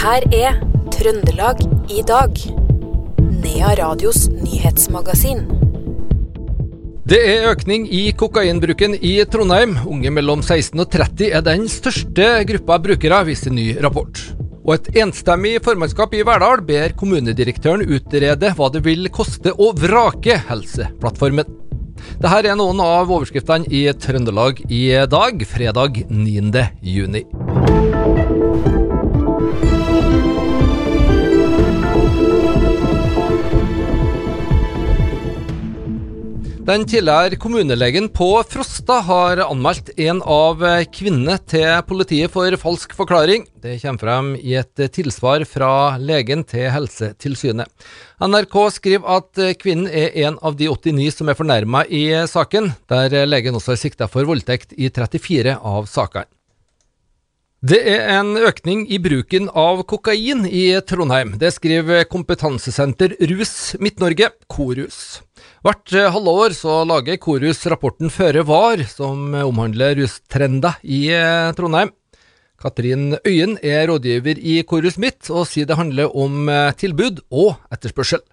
her er Trøndelag i dag. Nea Radios nyhetsmagasin. Det er økning i kokainbruken i Trondheim. Unge mellom 16 og 30 er den største gruppa brukere, viser ny rapport. Og et enstemmig formannskap i Verdal ber kommunedirektøren utrede hva det vil koste å vrake Helseplattformen. Dette er noen av overskriftene i Trøndelag i dag, fredag 9. juni. Den tidligere kommunelegen på Frosta har anmeldt en av kvinnene til politiet for falsk forklaring. Det kommer frem i et tilsvar fra legen til Helsetilsynet. NRK skriver at kvinnen er en av de 89 som er fornærma i saken, der legen også er sikta for voldtekt i 34 av sakene. Det er en økning i bruken av kokain i Trondheim. Det skriver Kompetansesenter Rus Midt-Norge, Korus. Hvert halvår så lager Korus rapporten Føre var, som omhandler rustrender i Trondheim. Katrin Øyen er rådgiver i Korus Midt, og sier det handler om tilbud og etterspørsel.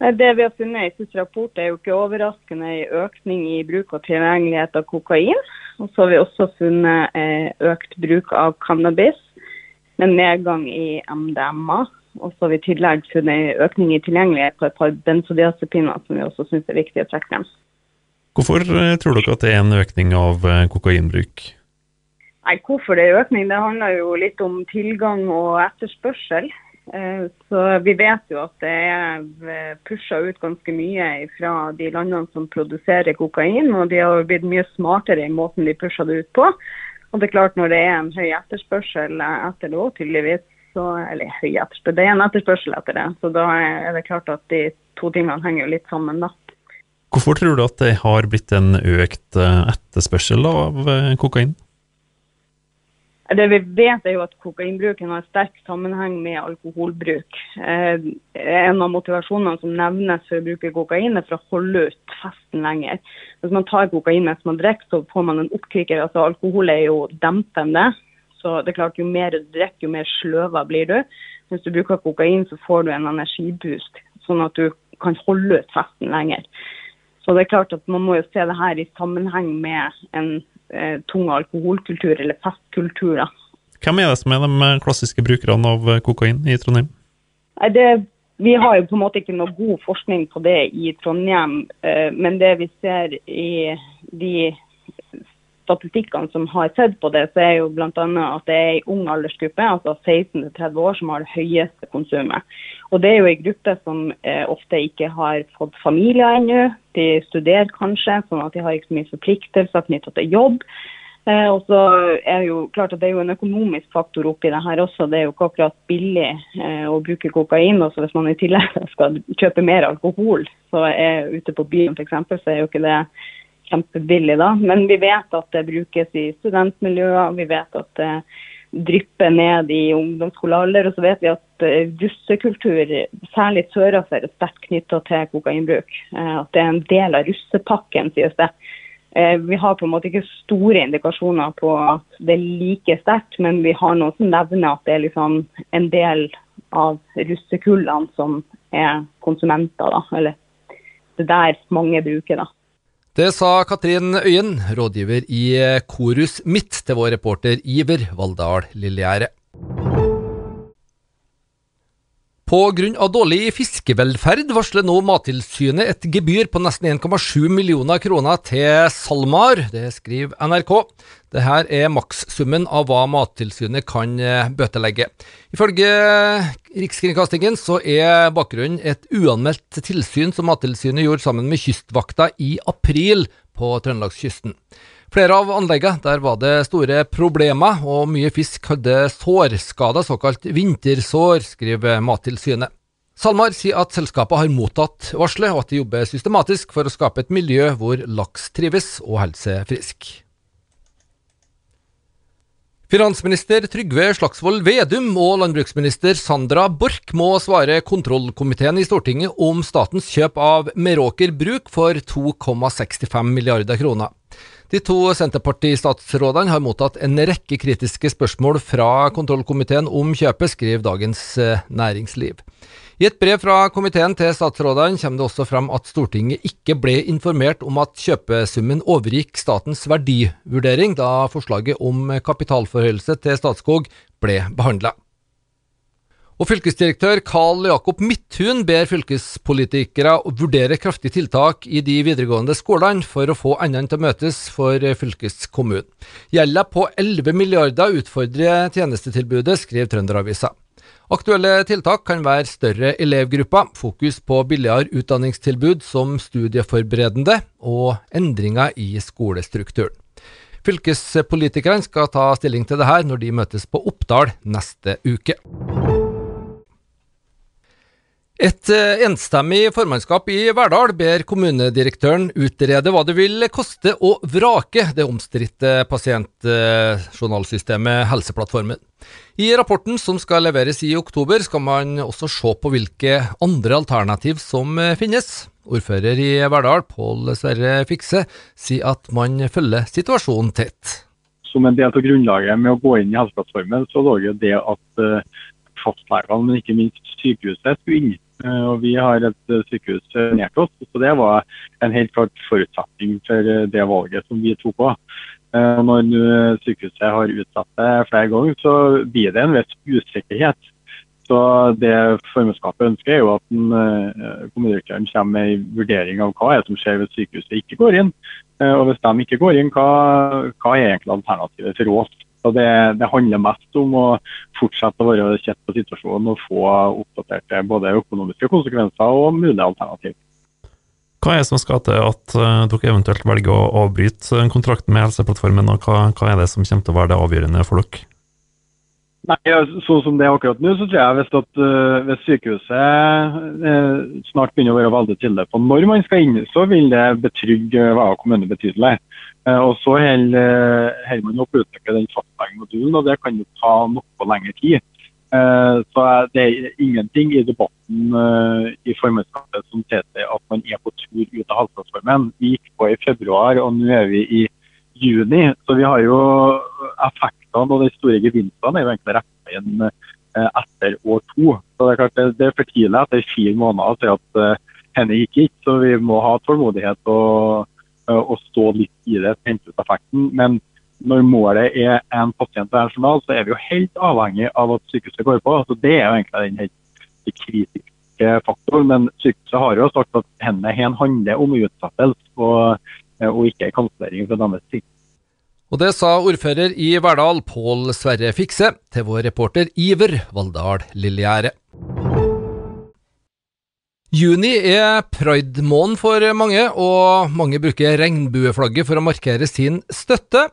Det vi har funnet i siste rapport er jo ikke overraskende en økning i bruk og tilgjengelighet av kokain. Og så har vi også funnet eh, økt bruk av cannabis, med nedgang i MDMA. Og så har vi i tillegg funnet økning i tilgjengelighet på et par benzodiazepiner, som vi også syns er viktig å trekke frem. Hvorfor eh, tror dere at det er en økning av eh, kokainbruk? Nei, Hvorfor det er økning? Det handler jo litt om tilgang og etterspørsel. Eh, så vi vet jo at det er pusha ut ganske mye fra de landene som produserer kokain. Og de har blitt mye smartere i måten de pusher det ut på. Og det er klart når det er en høy etterspørsel etter det òg, tydeligvis. Så, eller høy etterspørsel, det er en etterspørsel etter det. Så da er det klart at de to tingene henger jo litt sammen, da. Hvorfor tror du at det har blitt en økt eh, etterspørsel av kokain? Det vi vet er jo at Kokainbruken har sterk sammenheng med alkoholbruk. Eh, en av motivasjonene som nevnes for å bruke kokain, er for å holde ut festen lenger. Hvis man tar kokain mens man drikker, så får man en oppkvikker. Altså, alkohol er jo dempende. Så det er klart, jo mer du drikker, jo mer sløva blir du. Hvis du bruker kokain, så får du en energiboost, sånn at du kan holde ut festen lenger. Så det er klart at Man må jo se det her i sammenheng med en eh, tung alkoholkultur, eller festkultur. da. Hvem er det som er de klassiske brukerne av kokain i Trondheim? Det, vi har jo på en måte ikke noe god forskning på det i Trondheim, eh, men det vi ser i de statistikkene som har sett på det, så er jo bl.a. at det er en ung aldersgruppe, altså 16-30 år, som har det høyeste konsumet. Og Det er jo en gruppe som eh, ofte ikke har fått familie ennå. De studerer kanskje, sånn at de har ikke så mye forpliktelser knyttet til jobb. Eh, og så er jo klart at det er jo en økonomisk faktor oppi det her også. Det er jo ikke akkurat billig eh, å bruke kokain. Også hvis man i tillegg skal kjøpe mer alkohol, så er ute på byen f.eks., så er jo ikke det kjempebillig, da. Men vi vet at det brukes i studentmiljøer. Vi vet at det drypper ned i ungdomsskolealder. Og så vet vi at eh, russekultur, særlig sørafor, er sterkt knytta til kokainbruk. Eh, at det er en del av russepakken, sies det. Eh, vi har på en måte ikke store indikasjoner på at det er like sterkt, men vi har noe som nevner at det er liksom en del av russekullene som er konsumenter, da. Eller det der mange bruker, da. Det sa Katrin Øyen, rådgiver i Korus Midt, til vår reporter Iver Valldal Lillegjerde. Pga. dårlig fiskevelferd varsler nå Mattilsynet et gebyr på nesten 1,7 millioner kroner til SalMar. Det skriver NRK. Dette er makssummen av hva Mattilsynet kan eh, bøtelegge. Ifølge Rikskringkastingen så er bakgrunnen et uanmeldt tilsyn som Mattilsynet gjorde sammen med Kystvakta i april på Trøndelagskysten. Flere av anleggene der var det store problemer, og mye fisk hadde sårskader, såkalt vintersår, skriver Mattilsynet. SalMar sier at selskapet har mottatt varselet, og at de jobber systematisk for å skape et miljø hvor laks trives og holder seg frisk. Finansminister Trygve Slagsvold Vedum og landbruksminister Sandra Borch må svare kontrollkomiteen i Stortinget om statens kjøp av Meråker Bruk for 2,65 milliarder kroner. De to Senterparti-statsrådene har mottatt en rekke kritiske spørsmål fra kontrollkomiteen om kjøpet, skriver Dagens eh, Næringsliv. I et brev fra komiteen til statsrådene kommer det også fram at Stortinget ikke ble informert om at kjøpesummen overgikk statens verdivurdering da forslaget om kapitalforhøyelse til Statskog ble behandla. Og Fylkesdirektør Karl Jakob Midthun ber fylkespolitikere vurdere kraftige tiltak i de videregående skolene for å få endene til å møtes for fylkeskommunen. Gjelda på 11 milliarder utfordrer tjenestetilbudet, skriver Trønderavisa. Aktuelle tiltak kan være større elevgrupper, fokus på billigere utdanningstilbud som studieforberedende, og endringer i skolestrukturen. Fylkespolitikerne skal ta stilling til dette når de møtes på Oppdal neste uke. Et eh, enstemmig formannskap i Verdal ber kommunedirektøren utrede hva det vil koste å vrake det omstridte pasientjournalsystemet Helseplattformen. I rapporten som skal leveres i oktober, skal man også se på hvilke andre alternativ som eh, finnes. Ordfører i Verdal, Pål Sverre Fikse, sier at man følger situasjonen tett. Som en del av grunnlaget med å gå inn i Helseplattformen, så lå det at eh, fastlegene, men ikke minst sykehuset, skulle inn Eh, og Vi har et eh, sykehus eh, nært oss, så det var en helt klart forutsetning for det valget som vi tok på. Når sykehuset har utsatt det flere ganger, så blir det en viss usikkerhet. Så Det formannskapet ønsker, er jo at kommunedirektøren kommer med en vurdering av hva som skjer hvis sykehuset ikke går inn. Og hvis de ikke går inn, hva, hva er egentlig alternativet for oss? Så det, det, handler mest om å fortsette å være kjent på situasjonen og få oppdaterte både økonomiske konsekvenser og mulige alternativ. Hva er det som skal til at uh, dere eventuelt velger å avbryte kontrakten med Helseplattformen, og hva, hva, er det som kommer til å være det avgjørende for dere? Nei, Sånn som det er akkurat nå, så tror jeg hvis, at, uh, hvis sykehuset uh, snart begynner å være veldig tydelig på når man skal inn, så vil det betrygge Vaga kommune betydelig. Uh, og Så holder eh, man opp utvikle den fastlegemodulen, og det kan jo ta noe lengre tid. Eh, så Det er ingenting i debatten i formannskapet som tilsier at man er på tur ut av Helseplattformen. Vi gikk på i februar, og nå er vi i juni. Så vi har jo effektene og de store gevinstene er jo egentlig rettet inn etter år to. Så Det er klart det er for tidlig etter fire måneder å si at henne gikk ikke, så vi må ha tålmodighet. og og eh, stå litt i det, hente ut effekten. Men når målet er en pasient hver journal, så er vi jo helt avhengig av at sykehuset går på. Altså, det er jo egentlig den helt kritiske faktoren. Men sykehuset har jo sagt at hen handler om utsettelse og, eh, og ikke kansellering fra deres side. Og det sa ordfører i Verdal, Pål Sverre Fikse, til vår reporter Iver Valldal Lillegjerde. Juni er pride-måneden for mange, og mange bruker regnbueflagget for å markere sin støtte.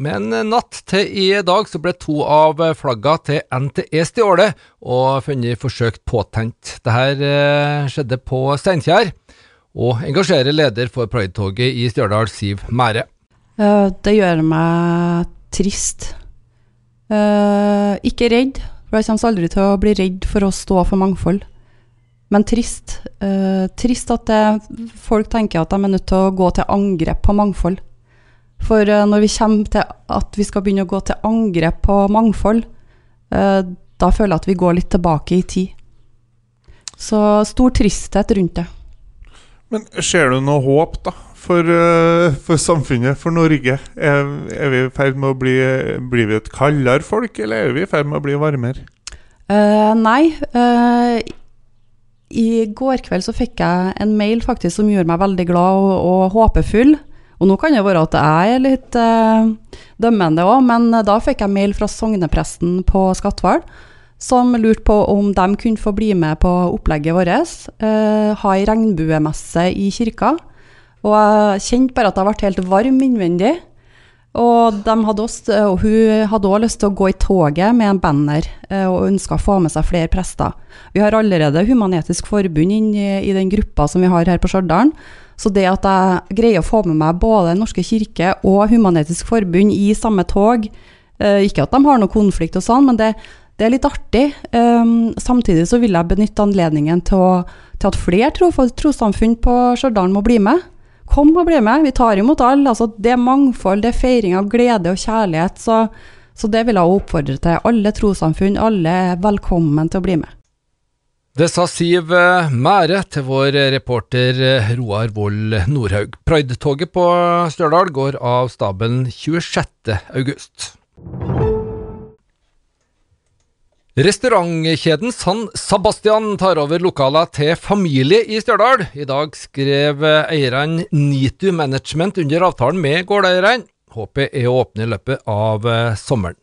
Men natt til i dag så ble to av flagga til NTE stjålet og funnet forsøkt påtent. Dette eh, skjedde på Steinkjer, og engasjerer leder for Pride-toget i Stjørdal, Siv Mære. Det gjør meg trist. Eh, ikke redd, for jeg kommer aldri til å bli redd for å stå for mangfold. Men trist. Uh, trist at det, folk tenker at de er nødt til å gå til angrep på mangfold. For når vi kommer til at vi skal begynne å gå til angrep på mangfold, da føler jeg at vi går litt tilbake i tid. Så stor tristhet rundt det. Men ser du noe håp, da? For, for samfunnet, for Norge? Er, er vi i ferd med å bli Blir vi et kaldere folk, eller er vi i ferd med å bli varmere? nei. I går kveld så fikk jeg en mail faktisk som gjorde meg veldig glad og, og håpefull. Og nå kan det være at jeg er litt eh, dømmende òg, men da fikk jeg mail fra sognepresten på Skatval som lurte på om de kunne få bli med på opplegget vårt. Eh, ha ei regnbuemesse i kirka. Og jeg kjente bare at jeg ble helt varm innvendig. Og, hadde også, og, hun hadde òg lyst til å gå i toget med en banner eh, og ønska å få med seg flere prester. Vi har allerede Human-Etisk Forbund inn i, den gruppa som vi har her på Stjørdal. Så det at jeg greier å få med meg både norske kirke og Human-Etisk Forbund i samme tog eh, Ikke at de har noe konflikt og sånn, men det, det er litt artig. Um, samtidig så vil jeg benytte anledningen til, å, til at flere trossamfunn på Stjørdal må bli med. Kom og bli med. Vi tar imot alle. Altså, det er mangfold, det er feiring av glede og kjærlighet. Så, så det vil jeg oppfordre til. Alle trossamfunn, alle er velkommen til å bli med. Det sa Siv eh, Mære til vår reporter eh, Roar Vold Nordhaug. Pride-toget på Stjørdal går av stabelen 26. august. Restaurantkjeden San Sebastian tar over lokaler til familie i Stjørdal. I dag skrev eh, eierne Nitu Management under avtalen med gårdeierne. Håpet er å åpne i løpet av sommeren.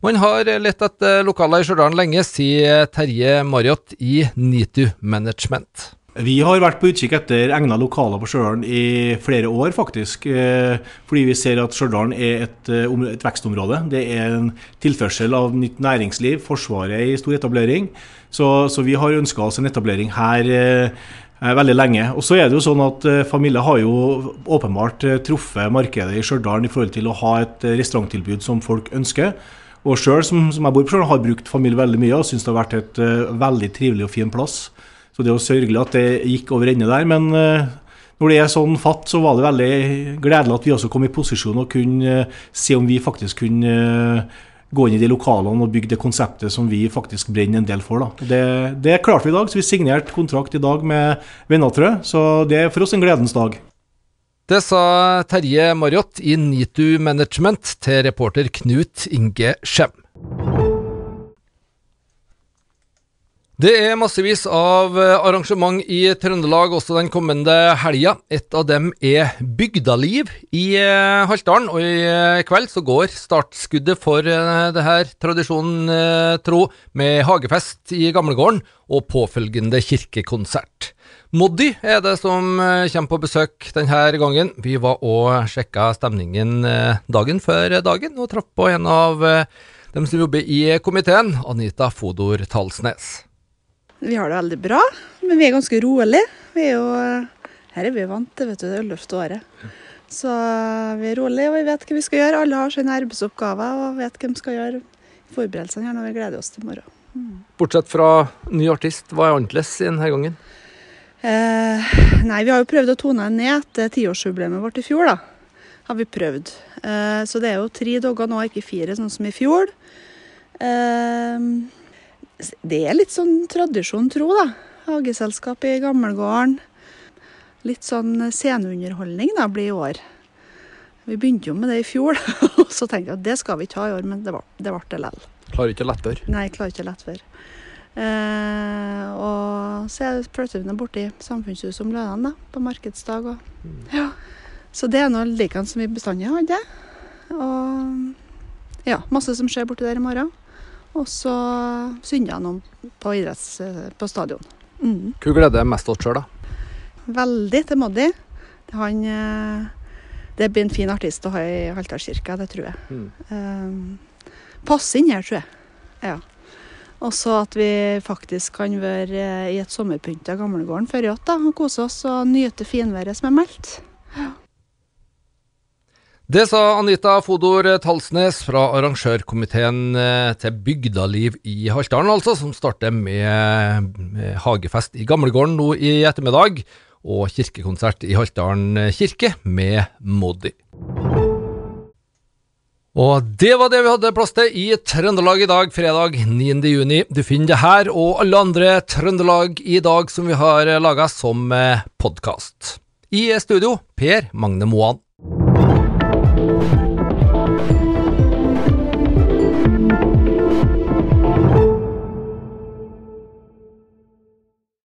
Man har lett etter lokaler i Stjørdal lenge, sier Terje Marriott i Nitu Management. Vi har vært på utkikk etter egna lokaler på Stjørdal i flere år, faktisk. Eh, fordi vi ser at Stjørdal er et, eh, et, vekstområde. Det er en tilførsel av nytt næringsliv. Forsvaret er i stor etablering. Så, så vi har ønska oss en etablering her eh, veldig lenge. Og så er det jo sånn at Familie har jo åpenbart truffet markedet i Stjørdal i forhold til å ha et restauranttilbud som folk ønsker. Og sjøl, som, som, jeg bor på Stjørdal, har brukt familie veldig mye og syns det har vært et veldig trivelig og fin plass. Så det er jo sørgelig at det gikk over ende der. Men uh, når det er sånn fatt, så var det veldig gledelig at vi også kom i posisjon og kunne uh, se om vi faktisk kunne gå inn i de lokalene og bygge det konseptet som vi faktisk brenner en del for. Det, det, klarte vi i dag, så vi signerte kontrakt i dag med Vennatrø. Så det er for oss en gledens dag. Det sa Terje Marriott i Nitu Management til reporter Knut Inge Skjem. Det er massevis av arrangement i Trøndelag også den kommende helga. Et av dem er Bygdaliv i eh, Haltdalen, og i kveld så går startskuddet for eh, det her tradisjonen eh, tro med hagefest i gamlegården og påfølgende kirkekonsert. Moddi er det som eh, kommer på besøk denne gangen. Vi var og sjekka stemningen eh, dagen før dagen, og traff på en av eh, dem som jobber i komiteen, Anita Fodor Talsnes. Vi har det veldig bra, men vi er ganske rolige. Vi er jo, her er vi vant til, vet du, det ellevte året. Så vi er rolige og vi vet hva vi skal gjøre. Alle har sine arbeidsoppgaver og vet hva de skal gjøre. Forberedelsene her når vi gleder oss til morgen. Mm. Bortsett fra ny artist, hva er annerledes denne gangen? Eh, nei, vi har jo prøvd å tone ned etter tiårsjubileet vårt i fjor, da. Har vi prøvd. Eh, så det er jo tre dager nå, ikke fire, sånn som i fjor. Eh, det er litt sånn tradisjon tro, da. Hageselskap i gammelgården. Litt sånn sceneunderholdning da, blir i år. Vi begynte jo med det i fjor, og så tenkte jeg at det skal vi ikke ha i år, men det ble det, ble det likevel. Klarer ikke å lette før? Nei, klarer ikke å lette før. Eh, og så er vi borti samfunnshuset om da, på markedsdag. Og, mm. ja. Så det er noe likeens som vi bestandig hadde. Og ja, masse som skjer borti der i morgen. Og så søndag på, idretts, på stadion. Mm. Hva gleder deg mest til sjøl, da? Veldig til Moddi. Han eh, Det blir en fin artist å ha i Haltdalskirka, det tror jeg. Mm. Um, passe inn her, tror jeg. Ja. Og så at vi faktisk kan være eh, i et sommerpynt av gamlegården før i yacht og kose oss og nyte finværet som er meldt. Ja. Det sa Anita Fodor Talsnes fra arrangørkomiteen eh, til Bygdaliv i Haltdalen, altså, som starter med, hagefest i gamlegården nå i ettermiddag, og kirkekonsert i Haltdalen kirke med Moddi. Og det var det vi hadde plass til i Trøndelag i dag, fredag 9.6. Du finner det her og alle andre Trøndelag i dag som vi har laga som eh, podkast. I studio, Per Magne Moan.